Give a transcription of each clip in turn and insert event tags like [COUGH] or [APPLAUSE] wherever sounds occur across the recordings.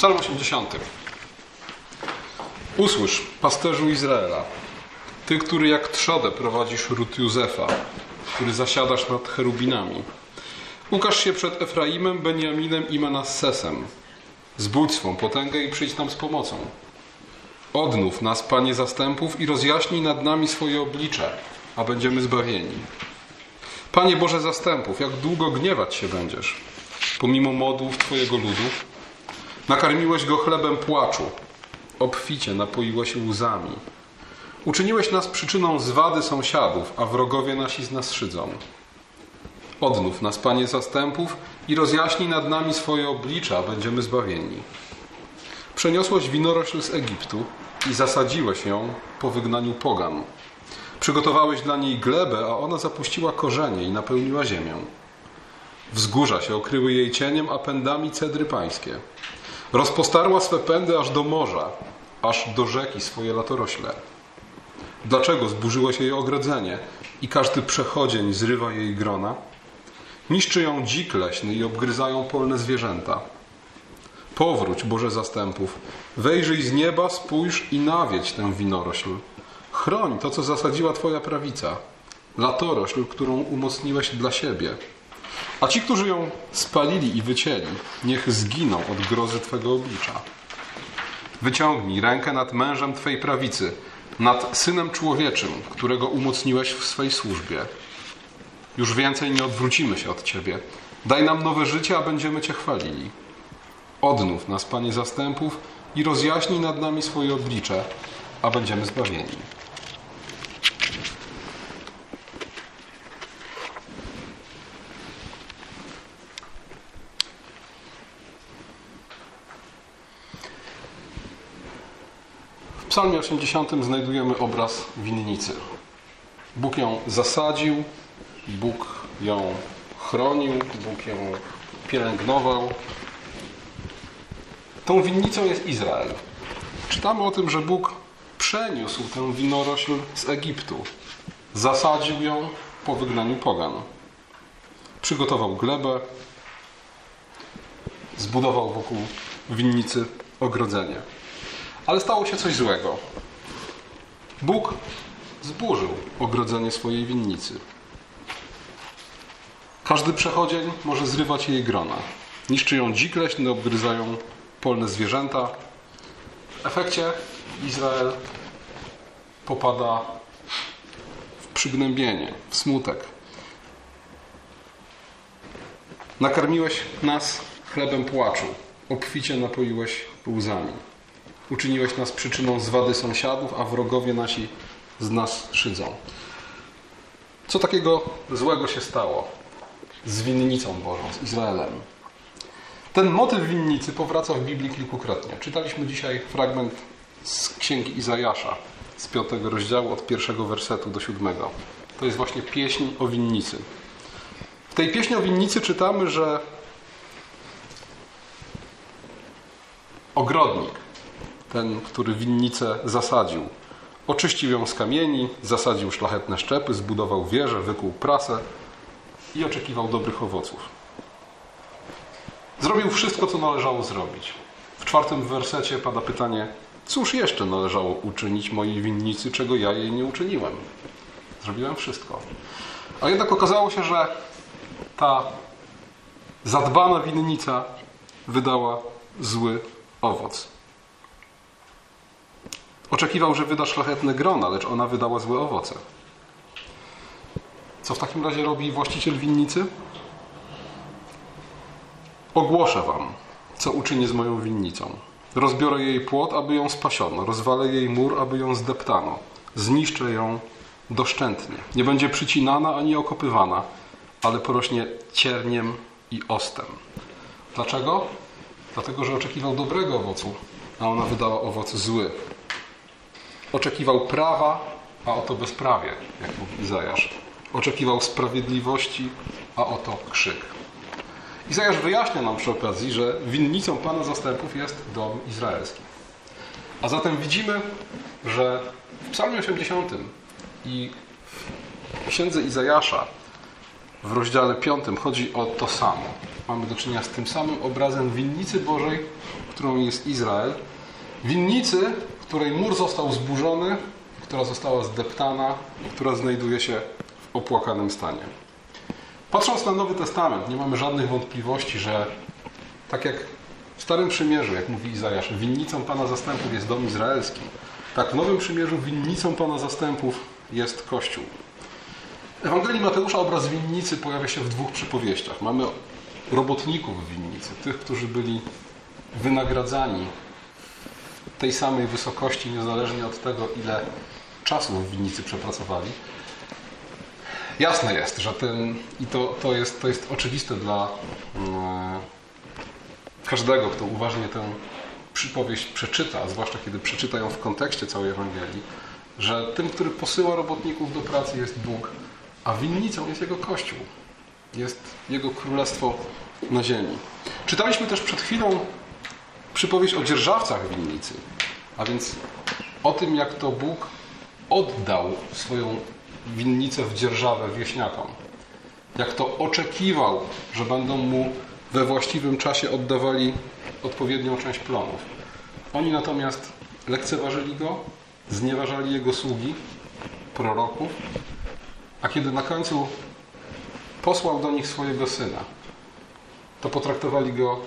Psalm 80. Usłysz, pasterzu Izraela, ty, który jak trzodę prowadzisz ród Józefa, który zasiadasz nad cherubinami. Ukaż się przed Efraimem, Beniaminem i Manassesem. Zbudź swą potęgę i przyjdź nam z pomocą. Odnów nas, Panie zastępów, i rozjaśnij nad nami swoje oblicze, a będziemy zbawieni. Panie Boże zastępów, jak długo gniewać się będziesz, pomimo modłów Twojego ludu? Nakarmiłeś go chlebem płaczu, obficie napoiłeś łzami. Uczyniłeś nas przyczyną zwady sąsiadów, a wrogowie nasi z nas szydzą. Odnów nas, Panie zastępów, i rozjaśnij nad nami swoje oblicze, a będziemy zbawieni. Przeniosłeś winorośl z Egiptu i zasadziłeś ją po wygnaniu pogan. Przygotowałeś dla niej glebę, a ona zapuściła korzenie i napełniła ziemię. Wzgórza się okryły jej cieniem, a pędami cedry pańskie. Rozpostarła swe pędy aż do morza, aż do rzeki swoje latorośle. Dlaczego zburzyło się jej ogrodzenie i każdy przechodzień zrywa jej grona? Niszczy ją dzik leśny i obgryzają polne zwierzęta. Powróć, Boże zastępów, wejrzyj z nieba, spójrz i nawiedź tę winorośl. Chroń to, co zasadziła Twoja prawica, latorośl, którą umocniłeś dla siebie. A ci, którzy ją spalili i wycięli, niech zginą od grozy Twego oblicza. Wyciągnij rękę nad mężem Twej prawicy, nad synem człowieczym, którego umocniłeś w swej służbie. Już więcej nie odwrócimy się od Ciebie. Daj nam nowe życie, a będziemy Cię chwalili. Odnów nas, Panie zastępów, i rozjaśnij nad nami swoje oblicze, a będziemy zbawieni. Psalmie 80 znajdujemy obraz winnicy. Bóg ją zasadził, Bóg ją chronił, Bóg ją pielęgnował. Tą winnicą jest Izrael. Czytamy o tym, że Bóg przeniósł tę winorośl z Egiptu. Zasadził ją po wygnaniu pogan. Przygotował glebę, zbudował wokół winnicy ogrodzenie. Ale stało się coś złego. Bóg zburzył ogrodzenie swojej winnicy. Każdy przechodzień może zrywać jej grona. Niszczy ją dzik leśny, obgryzają polne zwierzęta. W efekcie Izrael popada w przygnębienie, w smutek. Nakarmiłeś nas chlebem płaczu, obficie napoiłeś łzami. Uczyniłeś nas przyczyną zwady sąsiadów, a wrogowie nasi z nas szydzą. Co takiego złego się stało z winnicą Bożą, z Izraelem? Ten motyw winnicy powraca w Biblii kilkukrotnie. Czytaliśmy dzisiaj fragment z księgi Izajasza, z piątego rozdziału, od pierwszego wersetu do siódmego. To jest właśnie pieśń o winnicy. W tej pieśni o winnicy czytamy, że ogrodnik, ten, który winnicę zasadził, oczyścił ją z kamieni, zasadził szlachetne szczepy, zbudował wieżę, wykuł prasę i oczekiwał dobrych owoców. Zrobił wszystko, co należało zrobić. W czwartym wersecie pada pytanie: Cóż jeszcze należało uczynić mojej winnicy, czego ja jej nie uczyniłem? Zrobiłem wszystko. A jednak okazało się, że ta zadbana winnica wydała zły owoc. Oczekiwał, że wyda szlachetne grona, lecz ona wydała złe owoce. Co w takim razie robi właściciel winnicy? Ogłoszę wam, co uczynię z moją winnicą. Rozbiorę jej płot, aby ją spasiono, rozwalę jej mur, aby ją zdeptano, zniszczę ją doszczętnie. Nie będzie przycinana ani okopywana, ale porośnie cierniem i ostem. Dlaczego? Dlatego, że oczekiwał dobrego owocu, a ona wydała owoc zły. Oczekiwał prawa, a oto bezprawie, jak mówi Izajasz. Oczekiwał sprawiedliwości, a oto krzyk. Izajasz wyjaśnia nam przy okazji, że winnicą Pana zastępów jest dom izraelski. A zatem widzimy, że w Psalmie 80 i w księdze Izajasza w rozdziale 5 chodzi o to samo. Mamy do czynienia z tym samym obrazem winnicy Bożej, którą jest Izrael. Winnicy, której mur został zburzony, która została zdeptana, która znajduje się w opłakanym stanie. Patrząc na Nowy Testament, nie mamy żadnych wątpliwości, że tak jak w Starym Przymierzu, jak mówi Izajasz, winnicą Pana zastępów jest dom izraelski, tak w Nowym Przymierzu winnicą Pana zastępów jest Kościół. Ewangelii Mateusza obraz winnicy pojawia się w dwóch przypowieściach. Mamy robotników winnicy, tych, którzy byli wynagradzani tej samej wysokości, niezależnie od tego, ile czasu w winnicy przepracowali. Jasne jest, że ten, i to, to, jest, to jest oczywiste dla mm, każdego, kto uważnie tę przypowieść przeczyta, zwłaszcza kiedy przeczyta ją w kontekście całej Ewangelii, że tym, który posyła robotników do pracy jest Bóg, a winnicą jest Jego Kościół. Jest Jego Królestwo na ziemi. Czytaliśmy też przed chwilą przypowieść o dzierżawcach winnicy, a więc o tym, jak to Bóg oddał swoją winnicę w dzierżawę wieśniakom. Jak to oczekiwał, że będą mu we właściwym czasie oddawali odpowiednią część plonów. Oni natomiast lekceważyli go, znieważali jego sługi, proroków, a kiedy na końcu posłał do nich swojego syna, to potraktowali go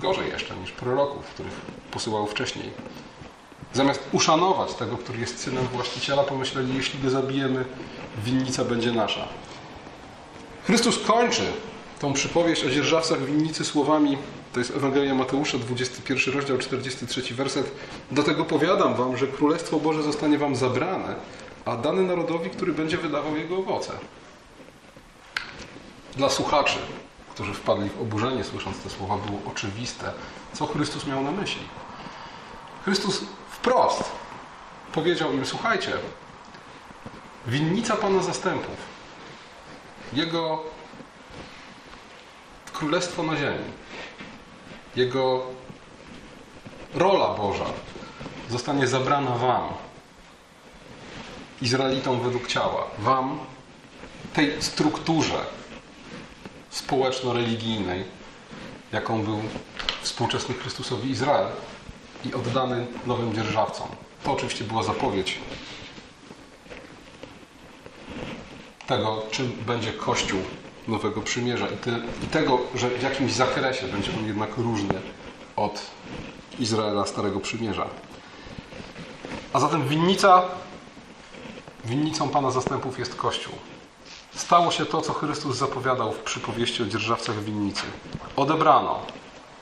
gorzej jeszcze niż proroków, których posyłał wcześniej. Zamiast uszanować tego, który jest synem właściciela, pomyśleli, jeśli go zabijemy, winnica będzie nasza. Chrystus kończy tą przypowieść o dzierżawcach winnicy słowami, to jest Ewangelia Mateusza, 21 rozdział, 43 werset. Do tego powiadam wam, że Królestwo Boże zostanie wam zabrane, a dane narodowi, który będzie wydawał jego owoce. Dla słuchaczy, którzy wpadli w oburzenie słysząc te słowa, było oczywiste, co Chrystus miał na myśli. Chrystus wprost powiedział im: Słuchajcie, winnica Pana zastępów, Jego królestwo na ziemi, Jego rola Boża zostanie zabrana Wam, Izraelitom według ciała, Wam, tej strukturze społeczno-religijnej, jaką był współczesny Chrystusowi Izrael i oddany nowym dzierżawcom. To oczywiście była zapowiedź tego, czym będzie Kościół Nowego Przymierza i, te, i tego, że w jakimś zakresie będzie on jednak różny od Izraela Starego Przymierza. A zatem winnica, winnicą Pana zastępów jest Kościół. Stało się to, co Chrystus zapowiadał w przypowieści o dzierżawcach winnicy. Odebrano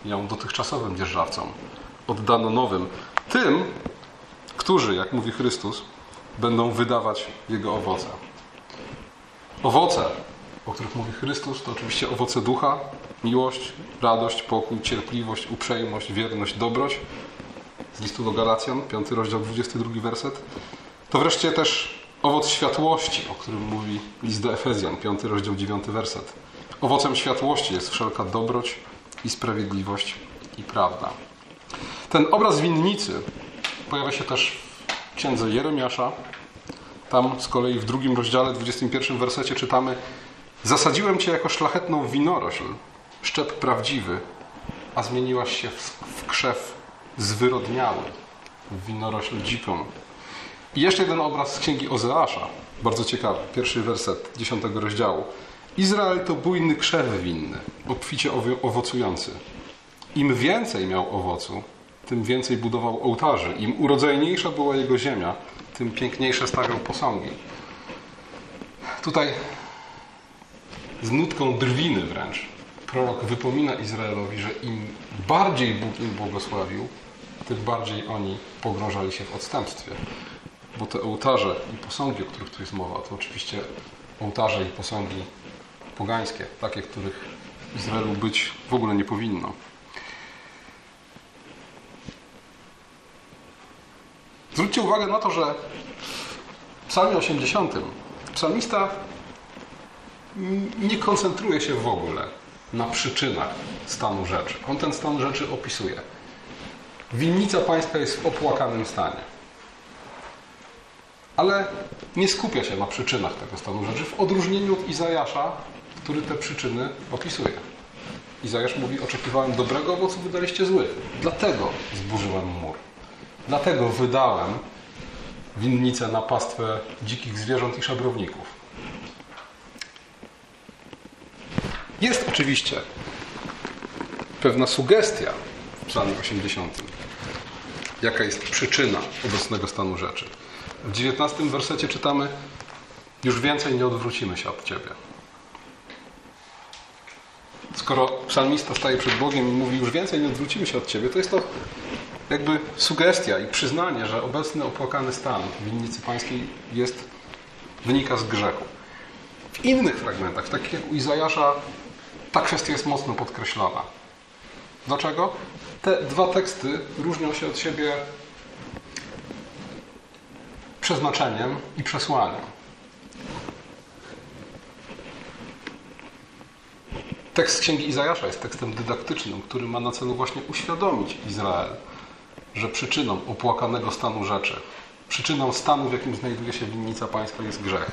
ją dotychczasowym dzierżawcom, oddano nowym. Tym, którzy, jak mówi Chrystus, będą wydawać Jego owoce. Owoce, o których mówi Chrystus, to oczywiście owoce ducha, miłość, radość, pokój, cierpliwość, uprzejmość, wierność, dobroć. Z listu do Galacjan, 5 rozdział, 22 werset. To wreszcie też owoc światłości, o którym mówi list do Efezjan, 5 rozdział, 9 werset. Owocem światłości jest wszelka dobroć i sprawiedliwość i prawda. Ten obraz winnicy pojawia się też w księdze Jeremiasza. Tam z kolei w drugim rozdziale, 21 wersecie czytamy Zasadziłem cię jako szlachetną winorośl, szczep prawdziwy, a zmieniłaś się w, krzew zwyrodniały, w winorośl dziką. I jeszcze jeden obraz z księgi Ozeasza, bardzo ciekawy, pierwszy werset dziesiątego rozdziału. Izrael to bujny krzew winny, obficie owocujący. Im więcej miał owocu, tym więcej budował ołtarzy. Im urodzajniejsza była jego ziemia, tym piękniejsze stawiał posągi. Tutaj z nutką drwiny wręcz prorok wypomina Izraelowi, że im bardziej Bóg im błogosławił, tym bardziej oni pogrążali się w odstępstwie. Bo te ołtarze i posągi, o których tu jest mowa, to oczywiście ołtarze i posągi pogańskie, takie, których Izraelu być w ogóle nie powinno. Zwróćcie uwagę na to, że w psalmie 80 psalmista nie koncentruje się w ogóle na przyczynach stanu rzeczy. On ten stan rzeczy opisuje. Winnica pańska jest w opłakanym stanie. Ale nie skupia się na przyczynach tego stanu rzeczy, w odróżnieniu od Izajasza, który te przyczyny opisuje. Izajasz mówi, oczekiwałem dobrego owocu, wydaliście zły. Dlatego zburzyłem mur. Dlatego wydałem winnicę na pastwę dzikich zwierząt i szabrowników. Jest oczywiście pewna sugestia w psalmie 80. Jaka jest przyczyna obecnego stanu rzeczy. W 19 wersecie czytamy już więcej nie odwrócimy się od Ciebie. Skoro psalmista staje przed Bogiem i mówi już więcej nie odwrócimy się od Ciebie, to jest to jakby sugestia i przyznanie, że obecny opłakany stan winnicy pańskiej jest, wynika z grzechu. W innych fragmentach, takich jak u Izajasza, ta kwestia jest mocno podkreślona. Dlaczego? Te dwa teksty różnią się od siebie przeznaczeniem i przesłaniem. Tekst Księgi Izajasza jest tekstem dydaktycznym, który ma na celu właśnie uświadomić Izrael, że przyczyną opłakanego stanu rzeczy, przyczyną stanu, w jakim znajduje się winnica pańska, jest grzech.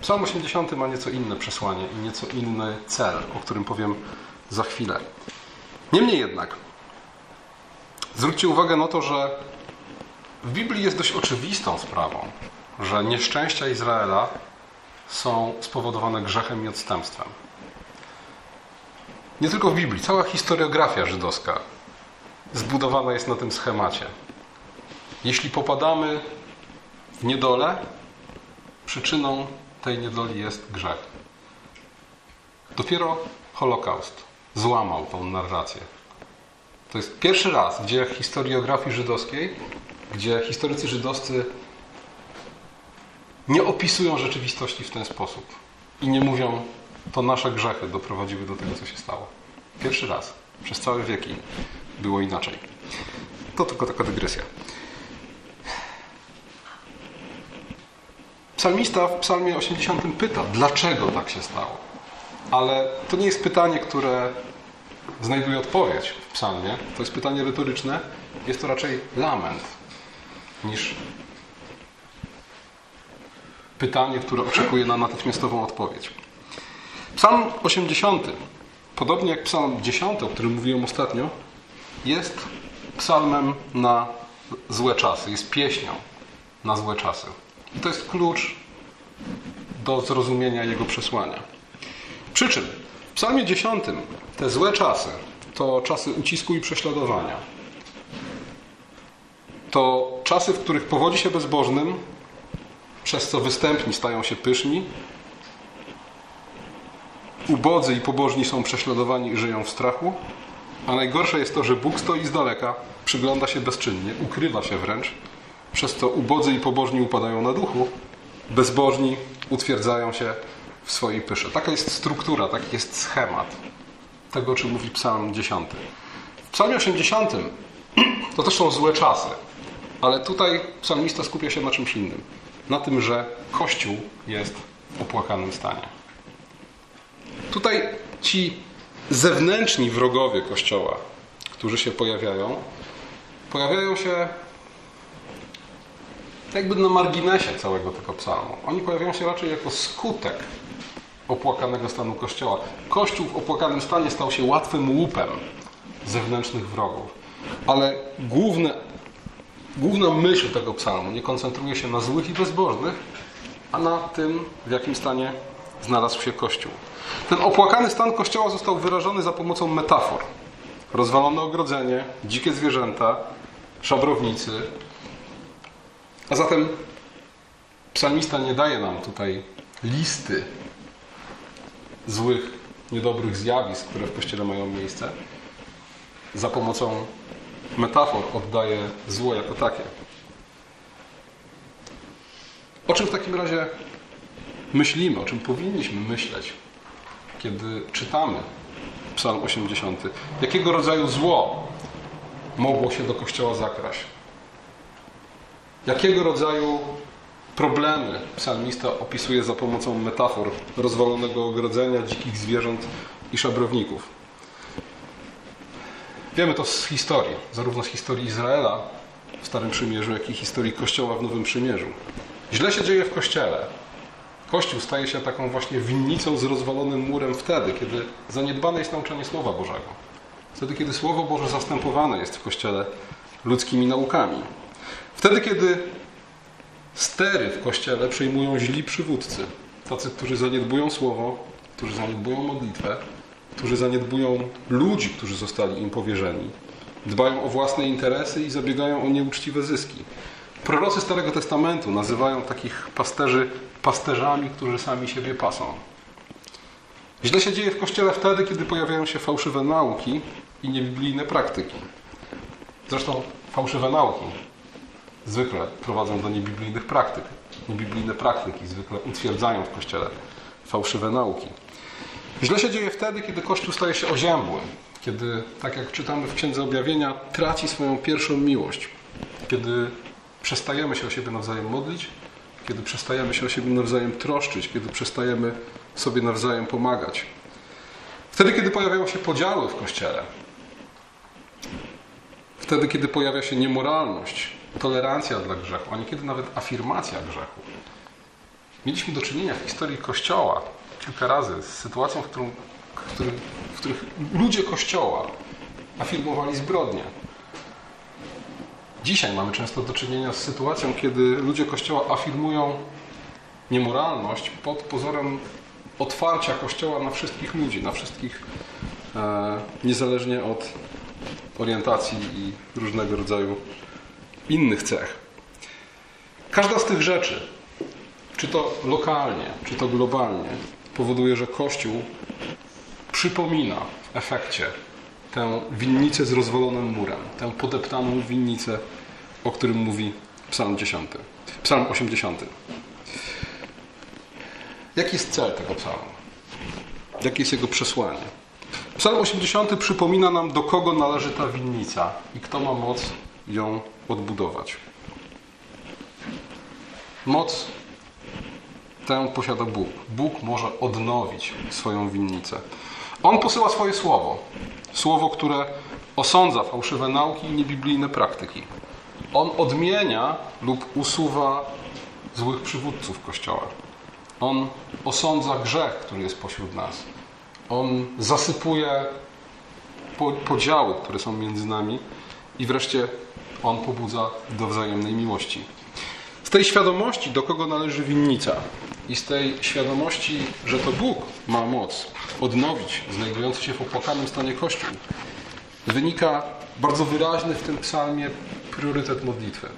Psalm 80 ma nieco inne przesłanie i nieco inny cel, o którym powiem za chwilę. Niemniej jednak, zwróćcie uwagę na to, że w Biblii jest dość oczywistą sprawą, że nieszczęścia Izraela są spowodowane grzechem i odstępstwem. Nie tylko w Biblii, cała historiografia żydowska zbudowana jest na tym schemacie. Jeśli popadamy w niedolę, przyczyną tej niedoli jest grzech. Dopiero Holokaust złamał tą narrację. To jest pierwszy raz w dziejach historiografii żydowskiej, gdzie historycy żydowscy nie opisują rzeczywistości w ten sposób i nie mówią, to nasze grzechy doprowadziły do tego, co się stało. Pierwszy raz. Przez całe wieki było inaczej. To tylko taka dygresja. Psalmista w Psalmie 80 pyta, dlaczego tak się stało. Ale to nie jest pytanie, które znajduje odpowiedź w psalmie. To jest pytanie retoryczne. Jest to raczej lament niż pytanie, które oczekuje na natychmiastową odpowiedź. Psalm 80, podobnie jak Psalm 10, o którym mówiłem ostatnio, jest psalmem na złe czasy, jest pieśnią na złe czasy. I to jest klucz do zrozumienia jego przesłania. Przy czym w Psalmie 10 te złe czasy to czasy ucisku i prześladowania. To czasy, w których powodzi się bezbożnym, przez co występni stają się pyszni, ubodzy i pobożni są prześladowani i żyją w strachu, a najgorsze jest to, że Bóg stoi z daleka, przygląda się bezczynnie, ukrywa się wręcz, przez co ubodzy i pobożni upadają na duchu, bezbożni utwierdzają się w swojej pysze. Taka jest struktura, taki jest schemat tego, o czym mówi Psalm 10. W Psalmie 80 [CLEARS THROAT] to też są złe czasy, ale tutaj psalmista skupia się na czymś innym. Na tym, że Kościół jest w opłakanym stanie. Tutaj ci zewnętrzni wrogowie Kościoła, którzy się pojawiają, pojawiają się jakby na marginesie całego tego psalmu. Oni pojawiają się raczej jako skutek opłakanego stanu Kościoła. Kościół w opłakanym stanie stał się łatwym łupem zewnętrznych wrogów. Ale główne, główna myśl tego psalmu nie koncentruje się na złych i bezbożnych, a na tym, w jakim stanie znalazł się Kościół. Ten opłakany stan Kościoła został wyrażony za pomocą metafor. Rozwalone ogrodzenie, dzikie zwierzęta, szabrownicy. A zatem psalmista nie daje nam tutaj listy złych, niedobrych zjawisk, które w Kościele mają miejsce. Za pomocą metafor oddaje zło jako takie. O czym w takim razie myślimy, o czym powinniśmy myśleć, kiedy czytamy Psalm 80? Jakiego rodzaju zło mogło się do Kościoła zakraść? Jakiego rodzaju problemy psalmista opisuje za pomocą metafor rozwalonego ogrodzenia, dzikich zwierząt i szabrowników? Wiemy to z historii, zarówno z historii Izraela w Starym Przymierzu, jak i historii Kościoła w Nowym Przymierzu. Źle się dzieje w Kościele, Kościół staje się taką właśnie winnicą z rozwalonym murem wtedy, kiedy zaniedbane jest nauczanie Słowa Bożego. Wtedy, kiedy Słowo Boże zastępowane jest w Kościele ludzkimi naukami. Wtedy, kiedy stery w Kościele przejmują źli przywódcy. Tacy, którzy zaniedbują Słowo, którzy zaniedbują modlitwę, którzy zaniedbują ludzi, którzy zostali im powierzeni. Dbają o własne interesy i zabiegają o nieuczciwe zyski. Prorocy Starego Testamentu nazywają takich pasterzy pasterzami, którzy sami siebie pasą. Źle się dzieje w Kościele wtedy, kiedy pojawiają się fałszywe nauki i niebiblijne praktyki. Zresztą fałszywe nauki zwykle prowadzą do niebiblijnych praktyk. Niebiblijne praktyki zwykle utwierdzają w Kościele fałszywe nauki. Źle się dzieje wtedy, kiedy Kościół staje się oziębły, kiedy, tak jak czytamy w Księdze Objawienia, traci swoją pierwszą miłość, kiedy przestajemy się o siebie nawzajem modlić, kiedy przestajemy się o siebie nawzajem troszczyć, kiedy przestajemy sobie nawzajem pomagać. Wtedy, kiedy pojawiają się podziały w Kościele, wtedy, kiedy pojawia się niemoralność, tolerancja dla grzechu, a niekiedy nawet afirmacja grzechu. Mieliśmy do czynienia w historii Kościoła kilka razy z sytuacją, w, którą, w, w których ludzie Kościoła afirmowali zbrodnie. Dzisiaj mamy często do czynienia z sytuacją, kiedy ludzie Kościoła afirmują niemoralność pod pozorem otwarcia Kościoła na wszystkich ludzi, na wszystkich, e, niezależnie od orientacji i różnego rodzaju innych cech. Każda z tych rzeczy, czy to lokalnie, czy to globalnie, powoduje, że Kościół przypomina w efekcie tę winnicę z rozwalonym murem, tę podeptaną winnicę, o którym mówi Psalm 10, Psalm 80. Jaki jest cel tego psalmu? Jakie jest jego przesłanie? Psalm 80 przypomina nam, do kogo należy ta winnica i kto ma moc ją odbudować. Moc tę posiada Bóg. Bóg może odnowić swoją winnicę. On posyła swoje słowo. Słowo, które osądza fałszywe nauki i niebiblijne praktyki. On odmienia lub usuwa złych przywódców Kościoła. On osądza grzech, który jest pośród nas. On zasypuje podziały, które są między nami i wreszcie On pobudza do wzajemnej miłości. Z tej świadomości, do kogo należy winnica i z tej świadomości, że to Bóg ma moc odnowić znajdujący się w opłakanym stanie Kościół, wynika bardzo wyraźny w tym psalmie priorytet modlitwy.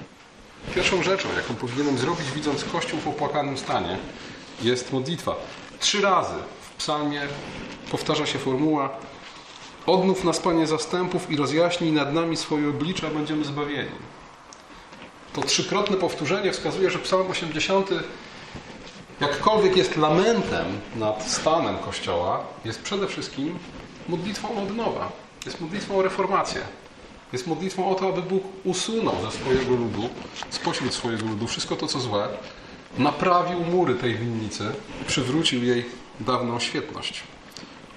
Pierwszą rzeczą, jaką powinienem zrobić, widząc Kościół w opłakanym stanie, jest modlitwa. Trzy razy w psalmie powtarza się formuła Odnów nas, Panie, zastępów i rozjaśnij nad nami swoje oblicze, a będziemy zbawieni. To trzykrotne powtórzenie wskazuje, że Psalm 80 jakkolwiek jest lamentem nad stanem Kościoła, jest przede wszystkim modlitwą o odnowa. Jest modlitwą o reformację. Jest modlitwą o to, aby Bóg usunął ze swojego ludu, spośród swojego ludu wszystko to, co złe, naprawił mury tej winnicy, przywrócił jej dawną świetność.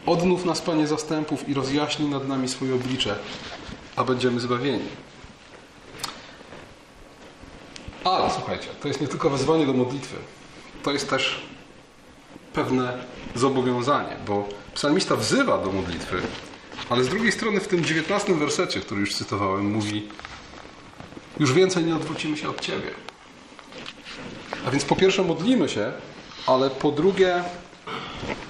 Odnów nas, Panie zastępów, i rozjaśnij nad nami swoje oblicze, a będziemy zbawieni. Ale słuchajcie, to jest nie tylko wezwanie do modlitwy, to jest też pewne zobowiązanie, bo psalmista wzywa do modlitwy, ale z drugiej strony w tym dziewiętnastym wersecie, który już cytowałem, mówi już więcej nie odwrócimy się od Ciebie. A więc po pierwsze modlimy się, ale po drugie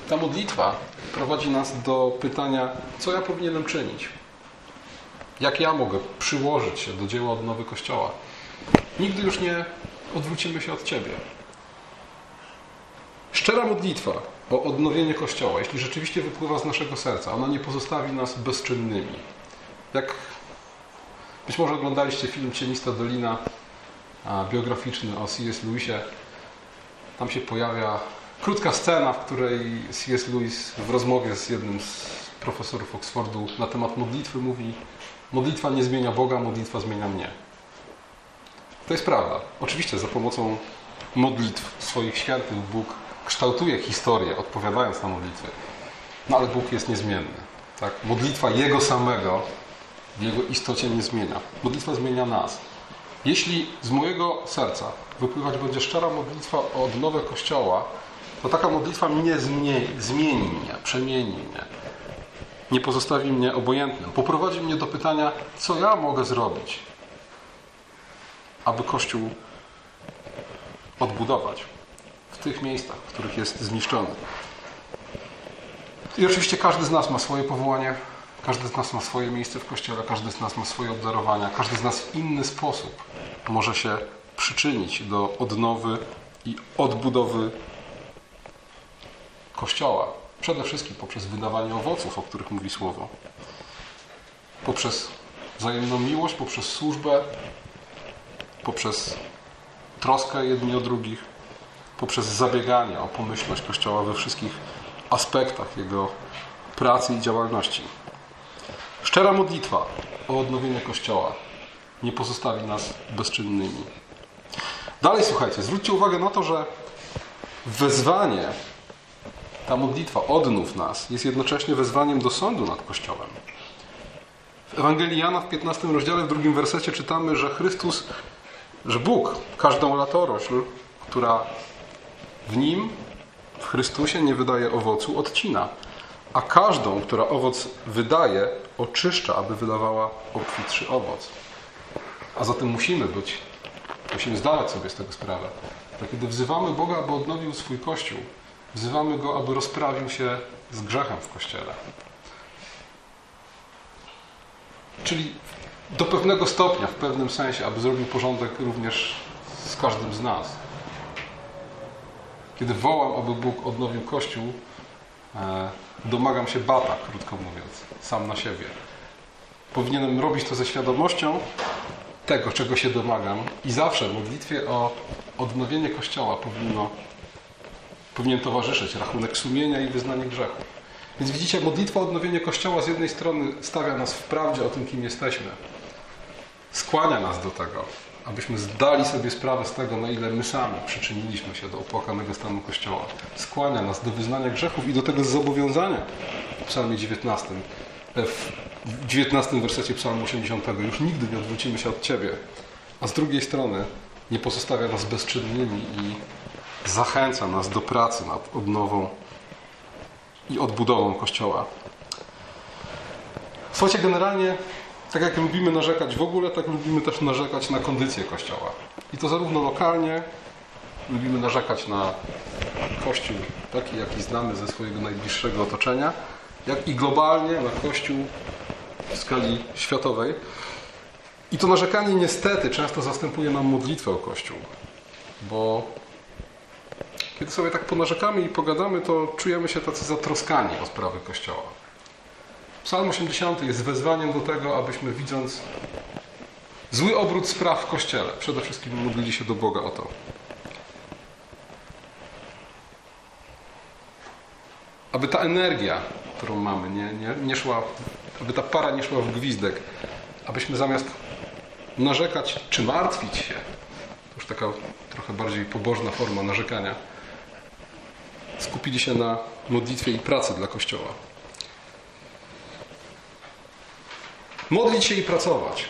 ta modlitwa prowadzi nas do pytania, co ja powinienem czynić? Jak ja mogę przyłożyć się do dzieła odnowy Kościoła? Nigdy już nie odwrócimy się od Ciebie. Szczera modlitwa o odnowienie Kościoła, jeśli rzeczywiście wypływa z naszego serca, ona nie pozostawi nas bezczynnymi. Jak być może oglądaliście film Cienista Dolina biograficzny o C.S. Lewisie, tam się pojawia krótka scena, w której C.S. Lewis w rozmowie z jednym z profesorów Oxfordu na temat modlitwy mówi modlitwa nie zmienia Boga, modlitwa zmienia mnie. To jest prawda. Oczywiście za pomocą modlitw swoich świętych Bóg kształtuje historię, odpowiadając na modlitwy. No ale Bóg jest niezmienny. Tak? Modlitwa Jego samego w Jego istocie nie zmienia. Modlitwa zmienia nas. Jeśli z mojego serca wypływać będzie szczera modlitwa o odnowę Kościoła, to taka modlitwa mnie zmieni, zmieni mnie, przemieni mnie. Nie pozostawi mnie obojętnym. Poprowadzi mnie do pytania, co ja mogę zrobić, aby Kościół odbudować w tych miejscach, w których jest zniszczony. I oczywiście każdy z nas ma swoje powołanie, każdy z nas ma swoje miejsce w Kościele, każdy z nas ma swoje obdarowania, każdy z nas w inny sposób może się przyczynić do odnowy i odbudowy Kościoła. Przede wszystkim poprzez wydawanie owoców, o których mówi Słowo. Poprzez wzajemną miłość, poprzez służbę, poprzez troskę jedni o drugich, poprzez zabieganie o pomyślność Kościoła we wszystkich aspektach jego pracy i działalności. Szczera modlitwa o odnowienie Kościoła nie pozostawi nas bezczynnymi. Dalej słuchajcie, zwróćcie uwagę na to, że wezwanie, ta modlitwa odnów nas, jest jednocześnie wezwaniem do sądu nad Kościołem. W Ewangelii Jana w 15 rozdziale, w drugim wersecie czytamy, że Chrystus, że Bóg każdą latorośl, która w Nim, w Chrystusie nie wydaje owocu, odcina, a każdą, która owoc wydaje, oczyszcza, aby wydawała obfitszy owoc. A zatem musimy być, musimy zdawać sobie z tego sprawę, że kiedy wzywamy Boga, aby odnowił swój Kościół, wzywamy Go, aby rozprawił się z grzechem w Kościele. Czyli do pewnego stopnia, w pewnym sensie, aby zrobił porządek również z każdym z nas. Kiedy wołam, aby Bóg odnowił Kościół, e, domagam się bata, krótko mówiąc, sam na siebie. Powinienem robić to ze świadomością tego, czego się domagam i zawsze w modlitwie o odnowienie Kościoła powinno, powinien towarzyszyć rachunek sumienia i wyznanie grzechu. Więc widzicie, modlitwa o odnowienie Kościoła z jednej strony stawia nas w prawdzie o tym, kim jesteśmy. Skłania nas do tego, abyśmy zdali sobie sprawę z tego, na ile my sami przyczyniliśmy się do opłakanego stanu Kościoła. Skłania nas do wyznania grzechów i do tego zobowiązania w psalmie 19. E, w 19 wersecie psalmu 80. Już nigdy nie odwrócimy się od Ciebie. A z drugiej strony nie pozostawia nas bezczynnymi i zachęca nas do pracy nad odnową i odbudową Kościoła. Słuchajcie, generalnie tak jak lubimy narzekać w ogóle, tak lubimy też narzekać na kondycję Kościoła. I to zarówno lokalnie, lubimy narzekać na Kościół taki, jaki znamy ze swojego najbliższego otoczenia, jak i globalnie na Kościół w skali światowej. I to narzekanie niestety często zastępuje nam modlitwę o Kościół, bo kiedy sobie tak ponarzekamy i pogadamy, to czujemy się tacy zatroskani o sprawy Kościoła. Psalm 80 jest wezwaniem do tego, abyśmy widząc zły obrót spraw w Kościele, przede wszystkim modlili się do Boga o to. Aby ta energia, którą mamy, nie, nie, nie szła, aby ta para nie szła w gwizdek, abyśmy zamiast narzekać czy martwić się, to już taka trochę bardziej pobożna forma narzekania, skupili się na modlitwie i pracy dla Kościoła. Modlić się i pracować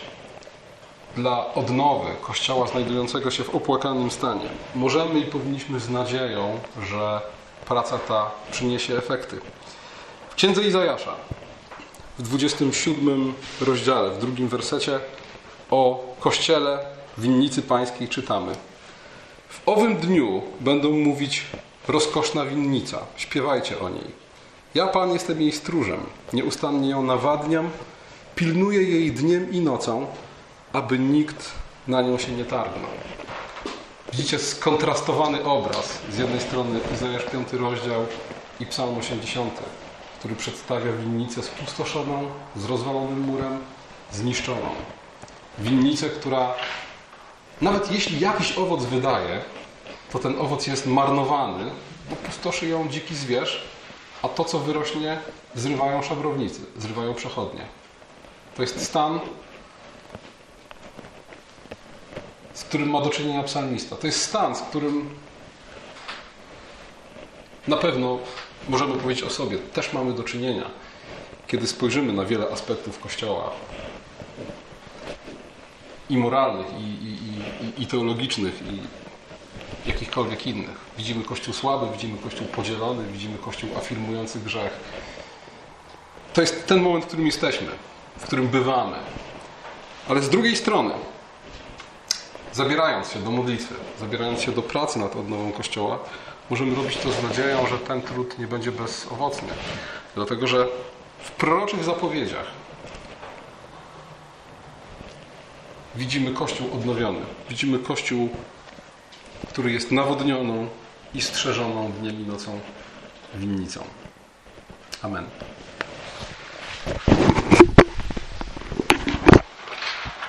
dla odnowy Kościoła znajdującego się w opłakanym stanie. Możemy i powinniśmy z nadzieją, że praca ta przyniesie efekty. W Księdze Izajasza w 27 rozdziale, w drugim wersecie o Kościele winnicy pańskiej czytamy. W owym dniu będą mówić rozkoszna winnica, śpiewajcie o niej. Ja, Pan, jestem jej stróżem, nieustannie ją nawadniam, pilnuje jej dniem i nocą, aby nikt na nią się nie targnął. Widzicie skontrastowany obraz. Z jednej strony Izajasz 5 rozdział i Psalm 80, który przedstawia winnicę spustoszoną, z rozwalonym murem, zniszczoną. Winnicę, która nawet jeśli jakiś owoc wydaje, to ten owoc jest marnowany, bo pustoszy ją dziki zwierz, a to, co wyrośnie, zrywają szabrownicy, zrywają przechodnie. To jest stan, z którym ma do czynienia psalmista. To jest stan, z którym na pewno możemy powiedzieć o sobie, też mamy do czynienia, kiedy spojrzymy na wiele aspektów Kościoła i moralnych, i, i, i, i teologicznych, i jakichkolwiek innych. Widzimy Kościół słaby, widzimy Kościół podzielony, widzimy Kościół afirmujący grzech. To jest ten moment, w którym jesteśmy, w którym bywamy. Ale z drugiej strony, zabierając się do modlitwy, zabierając się do pracy nad odnową Kościoła, możemy robić to z nadzieją, że ten trud nie będzie bezowocny. Dlatego, że w proroczych zapowiedziach widzimy Kościół odnowiony. Widzimy Kościół, który jest nawodnioną i strzeżoną dniem i nocą winnicą. Amen.